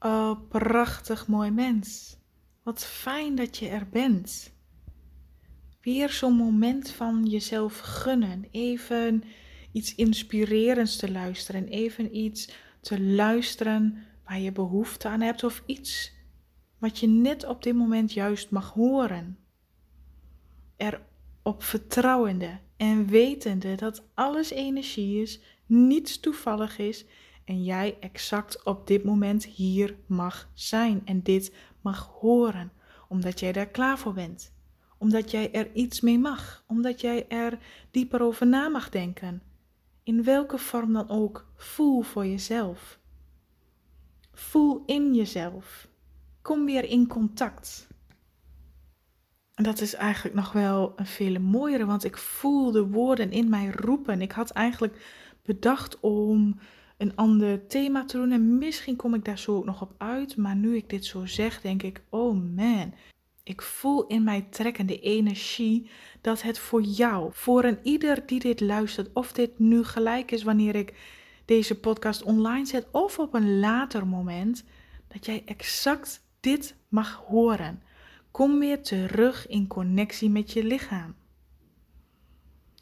Oh, prachtig mooi mens. Wat fijn dat je er bent. Weer zo'n moment van jezelf gunnen. Even iets inspirerends te luisteren. Even iets te luisteren waar je behoefte aan hebt. Of iets wat je net op dit moment juist mag horen. Erop vertrouwende en wetende dat alles energie is, niets toevallig is en jij exact op dit moment hier mag zijn en dit mag horen, omdat jij daar klaar voor bent. Omdat jij er iets mee mag, omdat jij er dieper over na mag denken. In welke vorm dan ook, voel voor jezelf. Voel in jezelf. Kom weer in contact. En dat is eigenlijk nog wel een vele mooiere, want ik voel de woorden in mij roepen. Ik had eigenlijk bedacht om een ander thema te doen. En misschien kom ik daar zo ook nog op uit. Maar nu ik dit zo zeg, denk ik: oh man. Ik voel in mij trekkende energie dat het voor jou, voor een ieder die dit luistert, of dit nu gelijk is wanneer ik deze podcast online zet, of op een later moment, dat jij exact dit mag horen. Kom weer terug in connectie met je lichaam.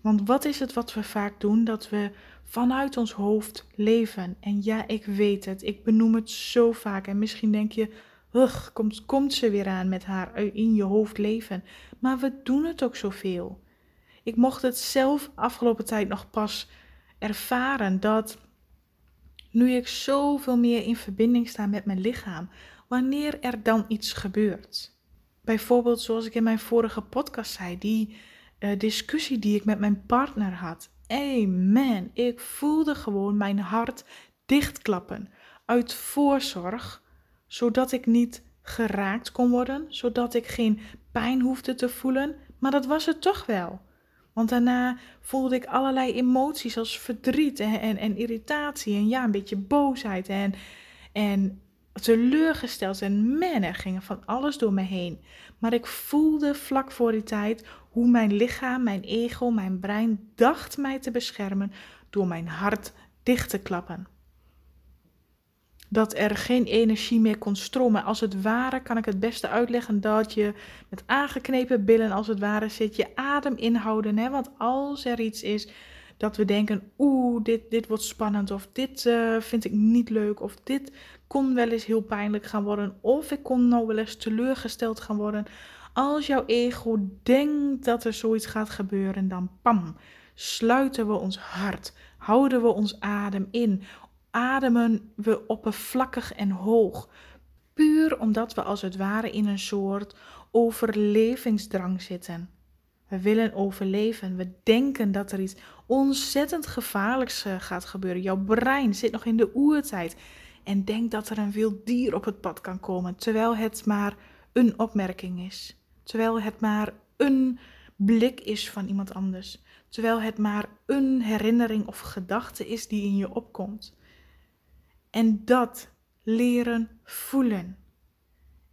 Want wat is het wat we vaak doen? Dat we vanuit ons hoofd leven. En ja, ik weet het. Ik benoem het zo vaak. En misschien denk je, ugh, komt, komt ze weer aan met haar in je hoofd leven. Maar we doen het ook zoveel. Ik mocht het zelf afgelopen tijd nog pas ervaren dat nu ik zoveel meer in verbinding sta met mijn lichaam, wanneer er dan iets gebeurt. Bijvoorbeeld, zoals ik in mijn vorige podcast zei, die uh, discussie die ik met mijn partner had. Amen. Ik voelde gewoon mijn hart dichtklappen. Uit voorzorg, zodat ik niet geraakt kon worden, zodat ik geen pijn hoefde te voelen. Maar dat was het toch wel. Want daarna voelde ik allerlei emoties als verdriet en, en, en irritatie en ja, een beetje boosheid en, en teleurgesteld. En man, er ging van alles door me heen. Maar ik voelde vlak voor die tijd hoe mijn lichaam, mijn ego, mijn brein dacht mij te beschermen door mijn hart dicht te klappen. Dat er geen energie meer kon stromen. Als het ware kan ik het beste uitleggen dat je met aangeknepen billen als het ware zit, je adem inhouden. Hè? Want als er iets is dat we denken, oeh, dit, dit wordt spannend of dit uh, vind ik niet leuk of dit kon wel eens heel pijnlijk gaan worden of ik kon nou wel eens teleurgesteld gaan worden. Als jouw ego denkt dat er zoiets gaat gebeuren, dan pam, sluiten we ons hart, houden we ons adem in, ademen we oppervlakkig en hoog. Puur omdat we als het ware in een soort overlevingsdrang zitten. We willen overleven. We denken dat er iets ontzettend gevaarlijks eh, gaat gebeuren. Jouw brein zit nog in de oertijd en denkt dat er een wild dier op het pad kan komen, terwijl het maar een opmerking is. Terwijl het maar een blik is van iemand anders. Terwijl het maar een herinnering of gedachte is die in je opkomt. En dat leren voelen.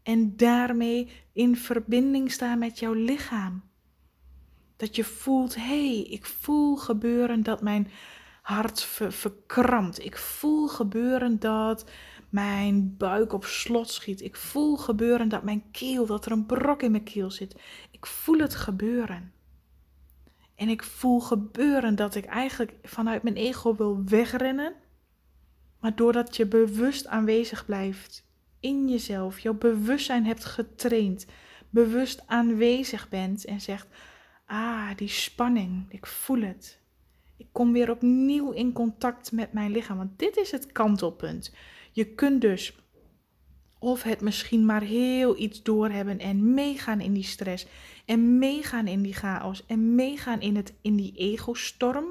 En daarmee in verbinding staan met jouw lichaam. Dat je voelt, hé, hey, ik voel gebeuren dat mijn hart verkrampt. Ik voel gebeuren dat mijn buik op slot schiet. Ik voel gebeuren dat mijn keel, dat er een brok in mijn keel zit. Ik voel het gebeuren. En ik voel gebeuren dat ik eigenlijk vanuit mijn ego wil wegrennen. Maar doordat je bewust aanwezig blijft in jezelf, jouw bewustzijn hebt getraind, bewust aanwezig bent en zegt: Ah, die spanning, ik voel het. Ik kom weer opnieuw in contact met mijn lichaam. Want dit is het kantelpunt. Je kunt dus of het misschien maar heel iets doorhebben en meegaan in die stress. En meegaan in die chaos. En meegaan in, het, in die ego-storm.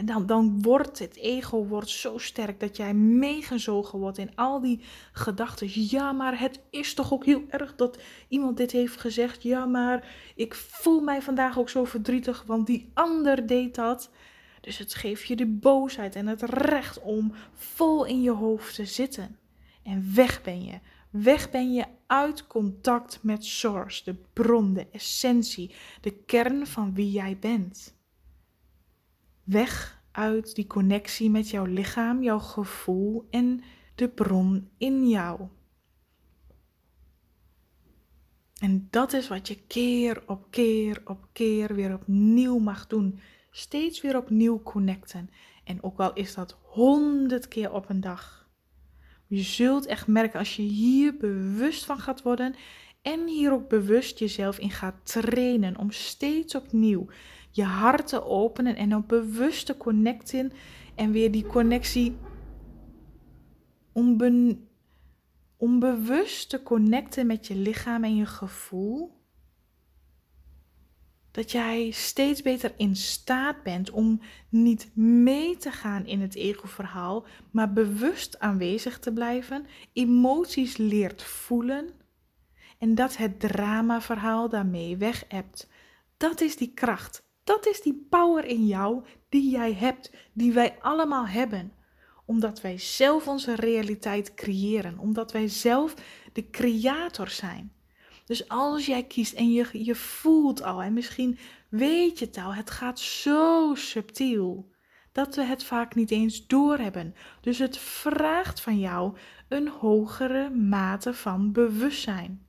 En dan, dan wordt het ego wordt zo sterk dat jij meegezogen wordt in al die gedachten. Ja, maar het is toch ook heel erg dat iemand dit heeft gezegd. Ja, maar ik voel mij vandaag ook zo verdrietig, want die ander deed dat. Dus het geeft je de boosheid en het recht om vol in je hoofd te zitten. En weg ben je. Weg ben je uit contact met Source, de bron, de essentie, de kern van wie jij bent. Weg uit die connectie met jouw lichaam, jouw gevoel en de bron in jou. En dat is wat je keer op keer op keer weer opnieuw mag doen. Steeds weer opnieuw connecten. En ook al is dat honderd keer op een dag. Je zult echt merken als je hier bewust van gaat worden en hier ook bewust jezelf in gaat trainen om steeds opnieuw je hart te openen en op bewust te connecten en weer die connectie onbe onbewust te connecten met je lichaam en je gevoel. Dat jij steeds beter in staat bent om niet mee te gaan in het ego-verhaal, maar bewust aanwezig te blijven, emoties leert voelen en dat het drama-verhaal daarmee weg hebt. Dat is die kracht, dat is die power in jou die jij hebt, die wij allemaal hebben omdat wij zelf onze realiteit creëren, omdat wij zelf de creator zijn. Dus als jij kiest en je, je voelt al, en misschien weet je het al, het gaat zo subtiel dat we het vaak niet eens doorhebben. Dus het vraagt van jou een hogere mate van bewustzijn.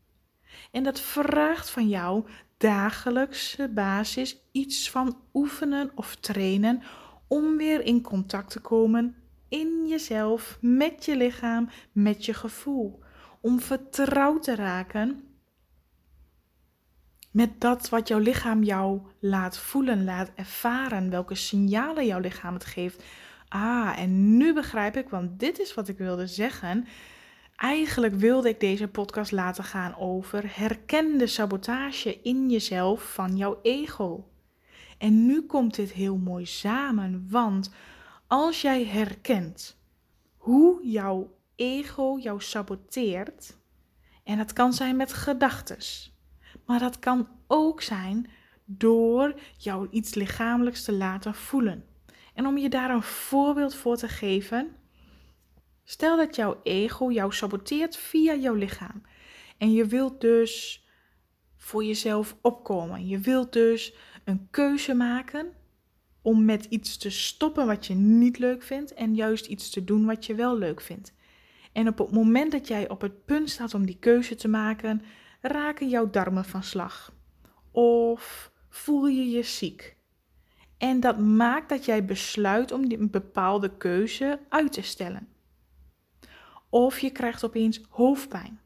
En dat vraagt van jou dagelijkse basis iets van oefenen of trainen om weer in contact te komen in jezelf, met je lichaam, met je gevoel. Om vertrouwd te raken met dat wat jouw lichaam jou laat voelen, laat ervaren, welke signalen jouw lichaam het geeft. Ah, en nu begrijp ik, want dit is wat ik wilde zeggen. Eigenlijk wilde ik deze podcast laten gaan over herkende sabotage in jezelf van jouw ego. En nu komt dit heel mooi samen, want als jij herkent hoe jouw ego jou saboteert, en dat kan zijn met gedachten, maar dat kan ook zijn door jou iets lichamelijks te laten voelen. En om je daar een voorbeeld voor te geven, stel dat jouw ego jou saboteert via jouw lichaam. En je wilt dus voor jezelf opkomen. Je wilt dus een keuze maken om met iets te stoppen wat je niet leuk vindt en juist iets te doen wat je wel leuk vindt. En op het moment dat jij op het punt staat om die keuze te maken, raken jouw darmen van slag. Of voel je je ziek. En dat maakt dat jij besluit om een bepaalde keuze uit te stellen. Of je krijgt opeens hoofdpijn.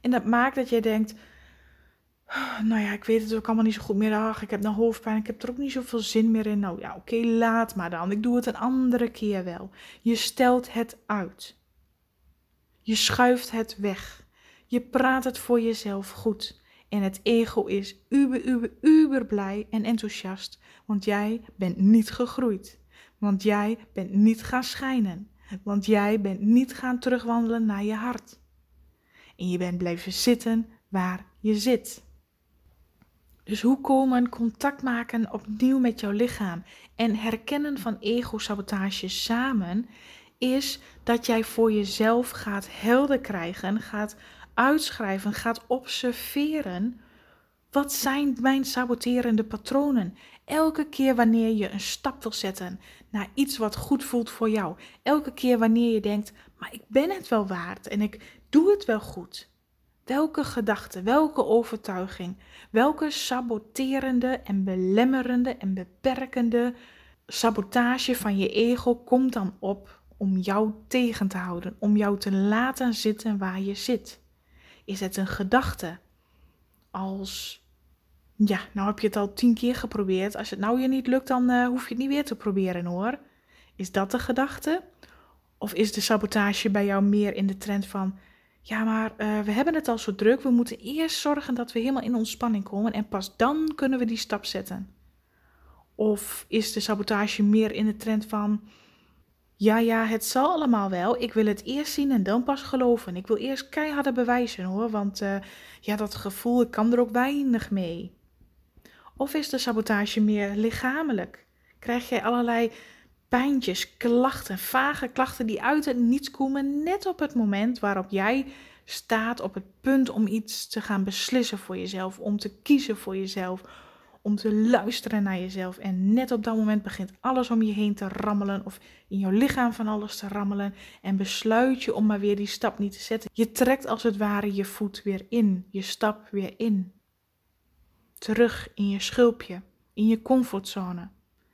En dat maakt dat jij denkt: nou ja, ik weet het ook allemaal niet zo goed meer. Ach, ik heb nou hoofdpijn, ik heb er ook niet zoveel zin meer in. Nou ja, oké, laat maar dan. Ik doe het een andere keer wel. Je stelt het uit. Je schuift het weg. Je praat het voor jezelf goed. En het ego is uber, uber, uber blij en enthousiast. Want jij bent niet gegroeid. Want jij bent niet gaan schijnen. Want jij bent niet gaan terugwandelen naar je hart. En je bent blijven zitten waar je zit. Dus hoe komen contact maken opnieuw met jouw lichaam en herkennen van ego-sabotage samen, is dat jij voor jezelf gaat helder krijgen, gaat uitschrijven, gaat observeren. Wat zijn mijn saboterende patronen? Elke keer wanneer je een stap wil zetten naar iets wat goed voelt voor jou. Elke keer wanneer je denkt, maar ik ben het wel waard en ik doe het wel goed. Welke gedachte, welke overtuiging, welke saboterende en belemmerende en beperkende sabotage van je ego komt dan op om jou tegen te houden, om jou te laten zitten waar je zit? Is het een gedachte als, ja, nou heb je het al tien keer geprobeerd, als het nou je niet lukt, dan uh, hoef je het niet weer te proberen hoor. Is dat de gedachte? Of is de sabotage bij jou meer in de trend van, ja, maar uh, we hebben het al zo druk. We moeten eerst zorgen dat we helemaal in ontspanning komen en pas dan kunnen we die stap zetten. Of is de sabotage meer in de trend van, ja, ja, het zal allemaal wel. Ik wil het eerst zien en dan pas geloven. Ik wil eerst keiharde bewijzen hoor, want uh, ja, dat gevoel, ik kan er ook weinig mee. Of is de sabotage meer lichamelijk? Krijg jij allerlei pijntjes, klachten, vage klachten die uit het niets komen, net op het moment waarop jij staat op het punt om iets te gaan beslissen voor jezelf, om te kiezen voor jezelf, om te luisteren naar jezelf. En net op dat moment begint alles om je heen te rammelen of in jouw lichaam van alles te rammelen. En besluit je om maar weer die stap niet te zetten. Je trekt als het ware je voet weer in, je stap weer in. Terug in je schulpje, in je comfortzone.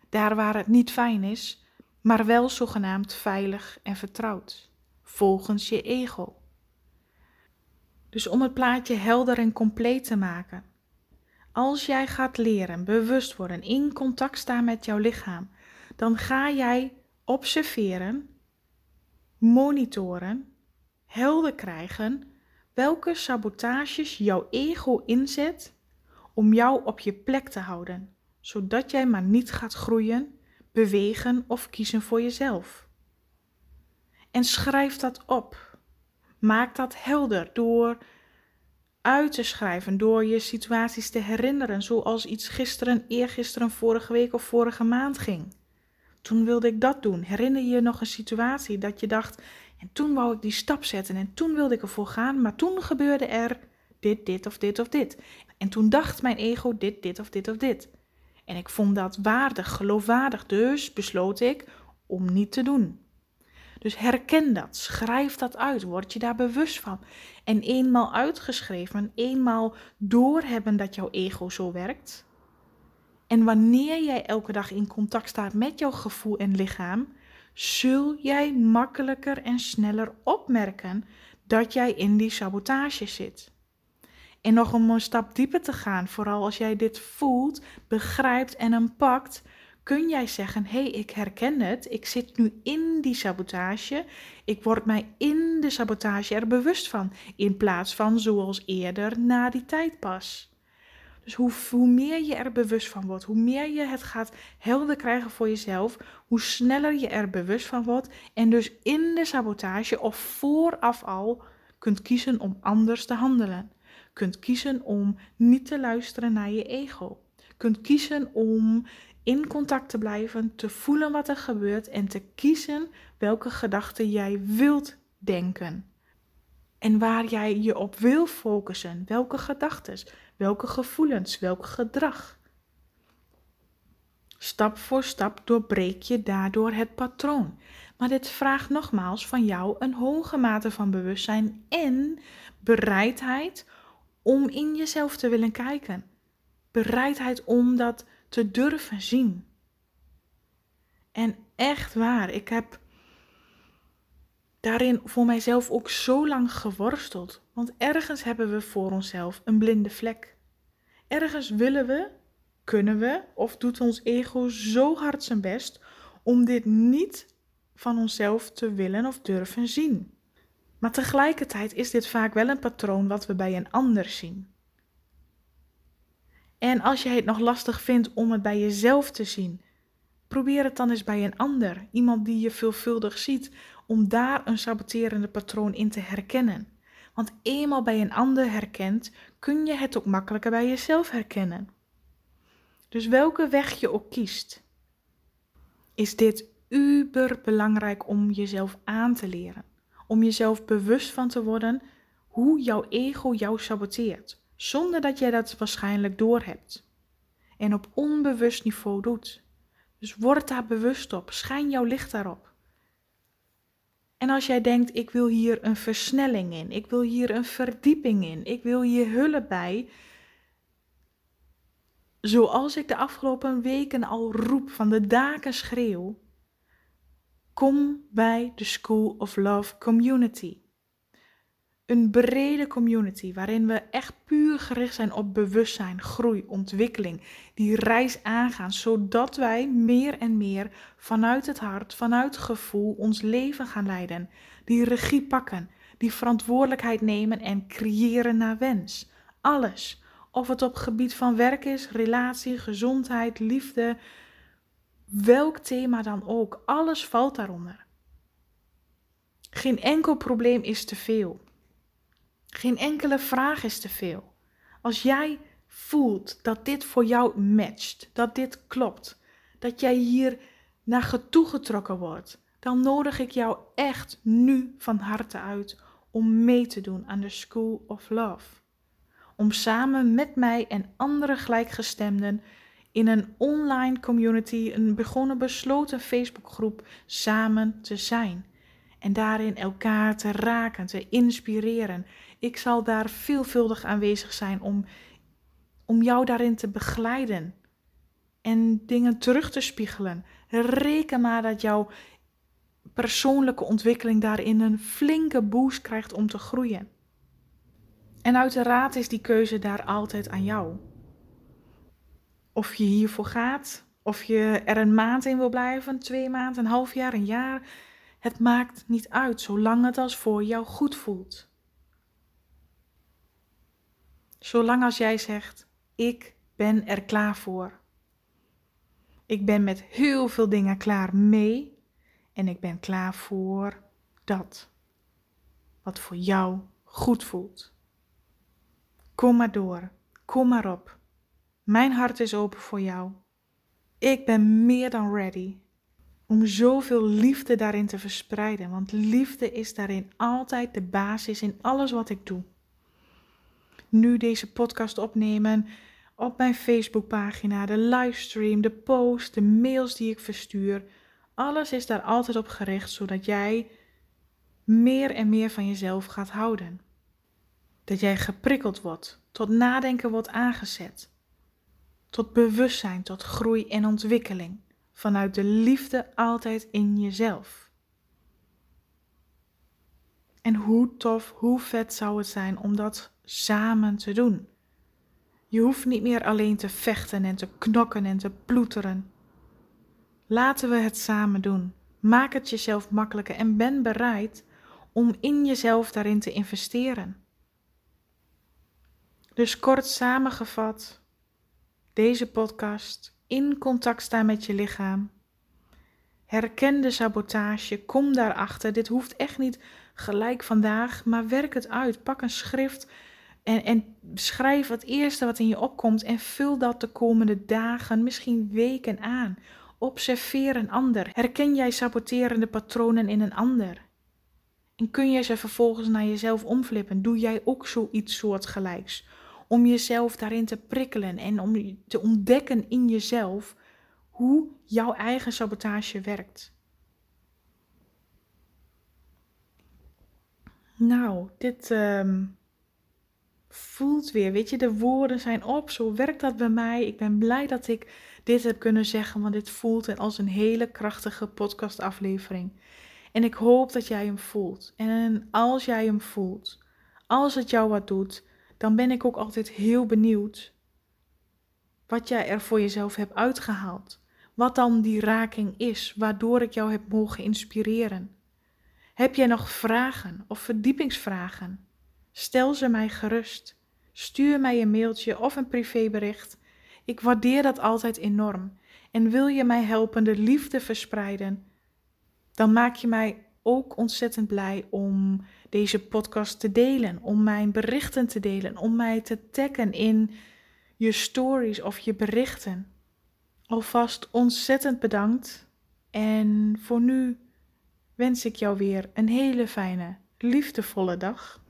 Daar waar het niet fijn is, maar wel zogenaamd veilig en vertrouwd. Volgens je ego. Dus om het plaatje helder en compleet te maken. Als jij gaat leren, bewust worden, in contact staan met jouw lichaam, dan ga jij observeren, monitoren, helder krijgen welke sabotages jouw ego inzet om jou op je plek te houden, zodat jij maar niet gaat groeien, bewegen of kiezen voor jezelf. En schrijf dat op. Maak dat helder door uit te schrijven, door je situaties te herinneren, zoals iets gisteren, eergisteren, vorige week of vorige maand ging. Toen wilde ik dat doen. Herinner je je nog een situatie dat je dacht, en toen wou ik die stap zetten en toen wilde ik ervoor gaan, maar toen gebeurde er dit, dit of dit of dit. En toen dacht mijn ego dit, dit of dit of dit. En ik vond dat waardig, geloofwaardig, dus besloot ik om niet te doen. Dus herken dat, schrijf dat uit, word je daar bewust van. En eenmaal uitgeschreven, eenmaal doorhebben dat jouw ego zo werkt. En wanneer jij elke dag in contact staat met jouw gevoel en lichaam, zul jij makkelijker en sneller opmerken dat jij in die sabotage zit. En nog om een stap dieper te gaan, vooral als jij dit voelt, begrijpt en hem pakt, kun jij zeggen: hé, hey, ik herken het, ik zit nu in die sabotage, ik word mij in de sabotage er bewust van, in plaats van zoals eerder na die tijd pas. Dus hoe, hoe meer je er bewust van wordt, hoe meer je het gaat helder krijgen voor jezelf, hoe sneller je er bewust van wordt en dus in de sabotage of vooraf al kunt kiezen om anders te handelen. Kunt kiezen om niet te luisteren naar je ego. Kunt kiezen om in contact te blijven, te voelen wat er gebeurt en te kiezen welke gedachten jij wilt denken. En waar jij je op wil focussen, welke gedachten, welke gevoelens, welk gedrag. Stap voor stap doorbreek je daardoor het patroon. Maar dit vraagt nogmaals van jou een hoge mate van bewustzijn en bereidheid om in jezelf te willen kijken. Bereidheid om dat te durven zien. En echt waar, ik heb daarin voor mijzelf ook zo lang geworsteld. Want ergens hebben we voor onszelf een blinde vlek. Ergens willen we, kunnen we, of doet ons ego zo hard zijn best om dit niet van onszelf te willen of durven zien. Maar tegelijkertijd is dit vaak wel een patroon wat we bij een ander zien. En als jij het nog lastig vindt om het bij jezelf te zien, probeer het dan eens bij een ander, iemand die je veelvuldig ziet, om daar een saboterende patroon in te herkennen. Want eenmaal bij een ander herkent, kun je het ook makkelijker bij jezelf herkennen. Dus welke weg je ook kiest, is dit uber belangrijk om jezelf aan te leren. Om jezelf bewust van te worden hoe jouw ego jou saboteert zonder dat jij dat waarschijnlijk doorhebt. En op onbewust niveau doet. Dus word daar bewust op, schijn jouw licht daarop. En als jij denkt, ik wil hier een versnelling in, ik wil hier een verdieping in, ik wil hier hulp bij, zoals ik de afgelopen weken al roep van de daken schreeuw, kom bij de School of Love Community. Een brede community waarin we echt puur gericht zijn op bewustzijn, groei, ontwikkeling. Die reis aangaan, zodat wij meer en meer vanuit het hart, vanuit gevoel ons leven gaan leiden. Die regie pakken, die verantwoordelijkheid nemen en creëren naar wens. Alles. Of het op gebied van werk is, relatie, gezondheid, liefde, welk thema dan ook. Alles valt daaronder. Geen enkel probleem is te veel. Geen enkele vraag is te veel. Als jij voelt dat dit voor jou matcht, dat dit klopt, dat jij hier naar toegetrokken wordt, dan nodig ik jou echt nu van harte uit om mee te doen aan de School of Love. Om samen met mij en andere gelijkgestemden in een online community, een begonnen besloten Facebookgroep samen te zijn. En daarin elkaar te raken, te inspireren. Ik zal daar veelvuldig aanwezig zijn om, om jou daarin te begeleiden. En dingen terug te spiegelen. Reken maar dat jouw persoonlijke ontwikkeling daarin een flinke boost krijgt om te groeien. En uiteraard is die keuze daar altijd aan jou. Of je hiervoor gaat, of je er een maand in wil blijven, twee maanden, een half jaar, een jaar. Het maakt niet uit, zolang het als voor jou goed voelt. Zolang als jij zegt, ik ben er klaar voor. Ik ben met heel veel dingen klaar mee en ik ben klaar voor dat. Wat voor jou goed voelt. Kom maar door, kom maar op. Mijn hart is open voor jou. Ik ben meer dan ready om zoveel liefde daarin te verspreiden, want liefde is daarin altijd de basis in alles wat ik doe. Nu deze podcast opnemen op mijn Facebookpagina, de livestream, de post, de mails die ik verstuur, alles is daar altijd op gericht zodat jij meer en meer van jezelf gaat houden. Dat jij geprikkeld wordt, tot nadenken wordt aangezet, tot bewustzijn, tot groei en ontwikkeling, vanuit de liefde altijd in jezelf. En hoe tof, hoe vet zou het zijn om dat samen te doen? Je hoeft niet meer alleen te vechten en te knokken en te ploeteren. Laten we het samen doen. Maak het jezelf makkelijker en ben bereid om in jezelf daarin te investeren. Dus kort samengevat, deze podcast, in contact staan met je lichaam. Herken de sabotage, kom daarachter. Dit hoeft echt niet gelijk vandaag, maar werk het uit. Pak een schrift en, en schrijf het eerste wat in je opkomt en vul dat de komende dagen, misschien weken aan. Observeer een ander. Herken jij saboterende patronen in een ander? En kun jij ze vervolgens naar jezelf omflippen? Doe jij ook zoiets soortgelijks? Om jezelf daarin te prikkelen en om te ontdekken in jezelf hoe jouw eigen sabotage werkt. Nou, dit ehm, voelt weer, weet je, de woorden zijn op. Zo werkt dat bij mij. Ik ben blij dat ik dit heb kunnen zeggen, want dit voelt als een hele krachtige podcastaflevering. En ik hoop dat jij hem voelt. En als jij hem voelt, als het jou wat doet, dan ben ik ook altijd heel benieuwd wat jij er voor jezelf hebt uitgehaald. Wat dan die raking is, waardoor ik jou heb mogen inspireren. Heb jij nog vragen of verdiepingsvragen? Stel ze mij gerust. Stuur mij een mailtje of een privébericht. Ik waardeer dat altijd enorm. En wil je mij helpen de liefde verspreiden, dan maak je mij ook ontzettend blij om deze podcast te delen, om mijn berichten te delen, om mij te taggen in je stories of je berichten. Alvast ontzettend bedankt en voor nu wens ik jou weer een hele fijne, liefdevolle dag.